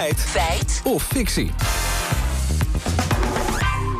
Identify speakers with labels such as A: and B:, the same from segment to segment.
A: Feit.
B: Feit.
A: Of fictie.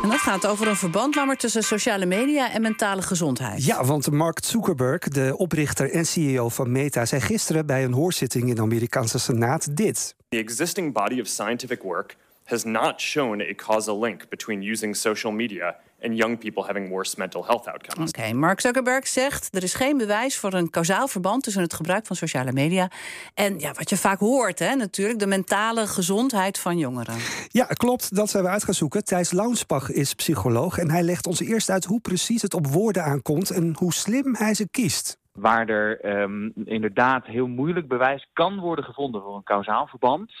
C: En dat gaat over een verband tussen sociale media en mentale gezondheid.
D: Ja, want Mark Zuckerberg, de oprichter en CEO van Meta, zei gisteren bij een hoorzitting in de Amerikaanse Senaat dit.
E: The existing body of scientific work has not shown a causal link between using social media and young people having worse mental health outcomes.
C: Oké, Mark Zuckerberg zegt er is geen bewijs voor een kausaal verband tussen het gebruik van sociale media en ja, wat je vaak hoort, hè, natuurlijk, de mentale gezondheid van jongeren.
D: Ja, klopt. Dat zijn we uit gaan zoeken. Thijs Launsbach is psycholoog en hij legt ons eerst uit hoe precies het op woorden aankomt en hoe slim hij ze kiest.
F: Waar er ehm, inderdaad heel moeilijk bewijs kan worden gevonden voor een kausaal verband,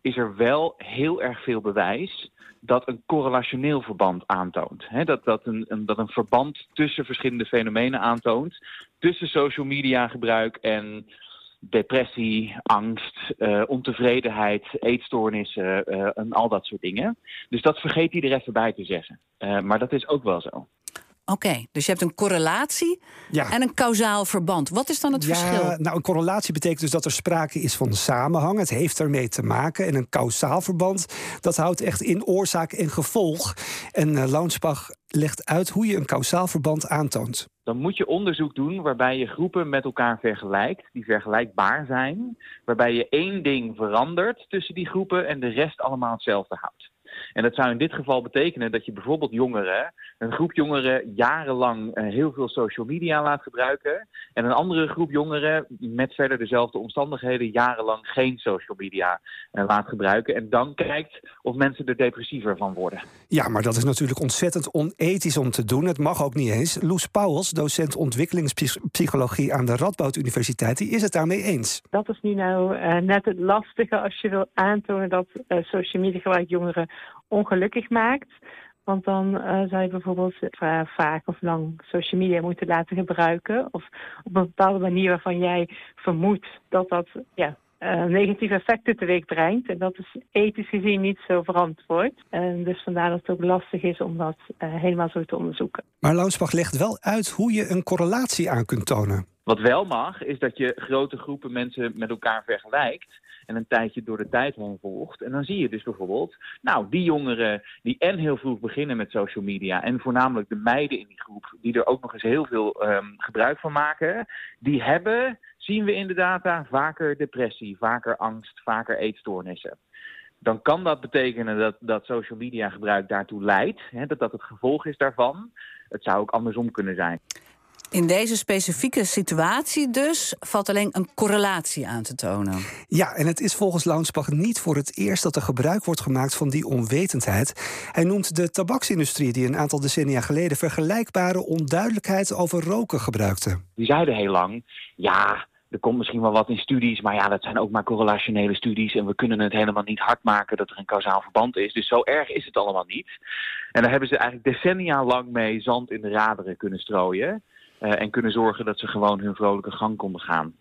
F: is er wel heel erg veel bewijs dat een correlationeel verband aantoont. dat, dat, een, een, dat een verband tussen verschillende fenomenen aantoont. Tussen social media gebruik en depressie, angst, uh, ontevredenheid, eetstoornissen uh, en al dat soort dingen. Dus dat vergeet er even bij te zeggen. Uh, maar dat is ook wel zo.
C: Oké, dus je hebt een correlatie en een kausaal verband. Wat is dan het
D: ja,
C: verschil?
D: Nou, een correlatie betekent dus dat er sprake is van samenhang. Het heeft ermee te maken. En een kausaal verband, dat houdt echt in oorzaak en gevolg. En uh, Launsbach legt uit hoe je een kausaal verband aantoont.
F: Dan moet je onderzoek doen waarbij je groepen met elkaar vergelijkt, die vergelijkbaar zijn. Waarbij je één ding verandert tussen die groepen en de rest allemaal hetzelfde houdt. En dat zou in dit geval betekenen dat je bijvoorbeeld jongeren, een groep jongeren jarenlang uh, heel veel social media laat gebruiken. En een andere groep jongeren met verder dezelfde omstandigheden jarenlang geen social media uh, laat gebruiken. En dan kijkt of mensen er depressiever van worden.
D: Ja, maar dat is natuurlijk ontzettend onethisch om te doen. Het mag ook niet eens. Loes Pauwels, docent ontwikkelingspsychologie aan de Radboud Universiteit, die is het daarmee eens.
G: Dat is nu nou uh, net het lastige als je wil aantonen dat social media gebruik jongeren ongelukkig maakt. Want dan uh, zou je bijvoorbeeld uh, vaak of lang social media moeten laten gebruiken. Of op een bepaalde manier waarvan jij vermoedt dat dat ja, uh, negatieve effecten teweeg brengt. En dat is ethisch gezien niet zo verantwoord. En dus vandaar dat het ook lastig is om dat helemaal zo te onderzoeken.
D: Maar Launsbach legt wel uit hoe je een correlatie aan kunt tonen.
F: Wat wel mag, is dat je grote groepen mensen met elkaar vergelijkt en een tijdje door de tijd heen volgt. En dan zie je dus bijvoorbeeld, nou, die jongeren die en heel vroeg beginnen met social media en voornamelijk de meiden in die groep, die er ook nog eens heel veel um, gebruik van maken, die hebben, zien we in de data, vaker depressie, vaker angst, vaker eetstoornissen dan kan dat betekenen dat, dat social media gebruik daartoe leidt. Hè, dat dat het gevolg is daarvan. Het zou ook andersom kunnen zijn.
C: In deze specifieke situatie dus valt alleen een correlatie aan te tonen.
D: Ja, en het is volgens Launsbach niet voor het eerst dat er gebruik wordt gemaakt van die onwetendheid. Hij noemt de tabaksindustrie die een aantal decennia geleden vergelijkbare onduidelijkheid over roken gebruikte.
F: Die zeiden heel lang, ja, er komt misschien wel wat in studies, maar ja, dat zijn ook maar correlationele studies. En we kunnen het helemaal niet hard maken dat er een kausaal verband is. Dus zo erg is het allemaal niet. En daar hebben ze eigenlijk decennia lang mee zand in de raderen kunnen strooien. Uh, en kunnen zorgen dat ze gewoon hun vrolijke gang konden gaan.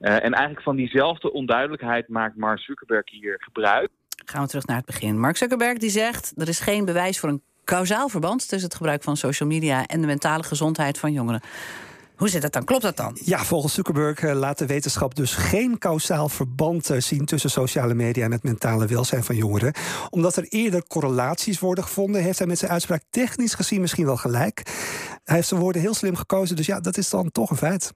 F: Uh, en eigenlijk van diezelfde onduidelijkheid maakt Mark Zuckerberg hier gebruik.
C: Gaan we terug naar het begin. Mark Zuckerberg die zegt er is geen bewijs voor een kausaal verband tussen het gebruik van social media en de mentale gezondheid van jongeren. Hoe zit dat dan? Klopt dat dan?
D: Ja, volgens Zuckerberg uh, laat de wetenschap dus geen kausaal verband zien tussen sociale media en het mentale welzijn van jongeren. Omdat er eerder correlaties worden gevonden, heeft hij met zijn uitspraak technisch gezien misschien wel gelijk. Hij heeft zijn woorden heel slim gekozen, dus ja, dat is dan toch een feit.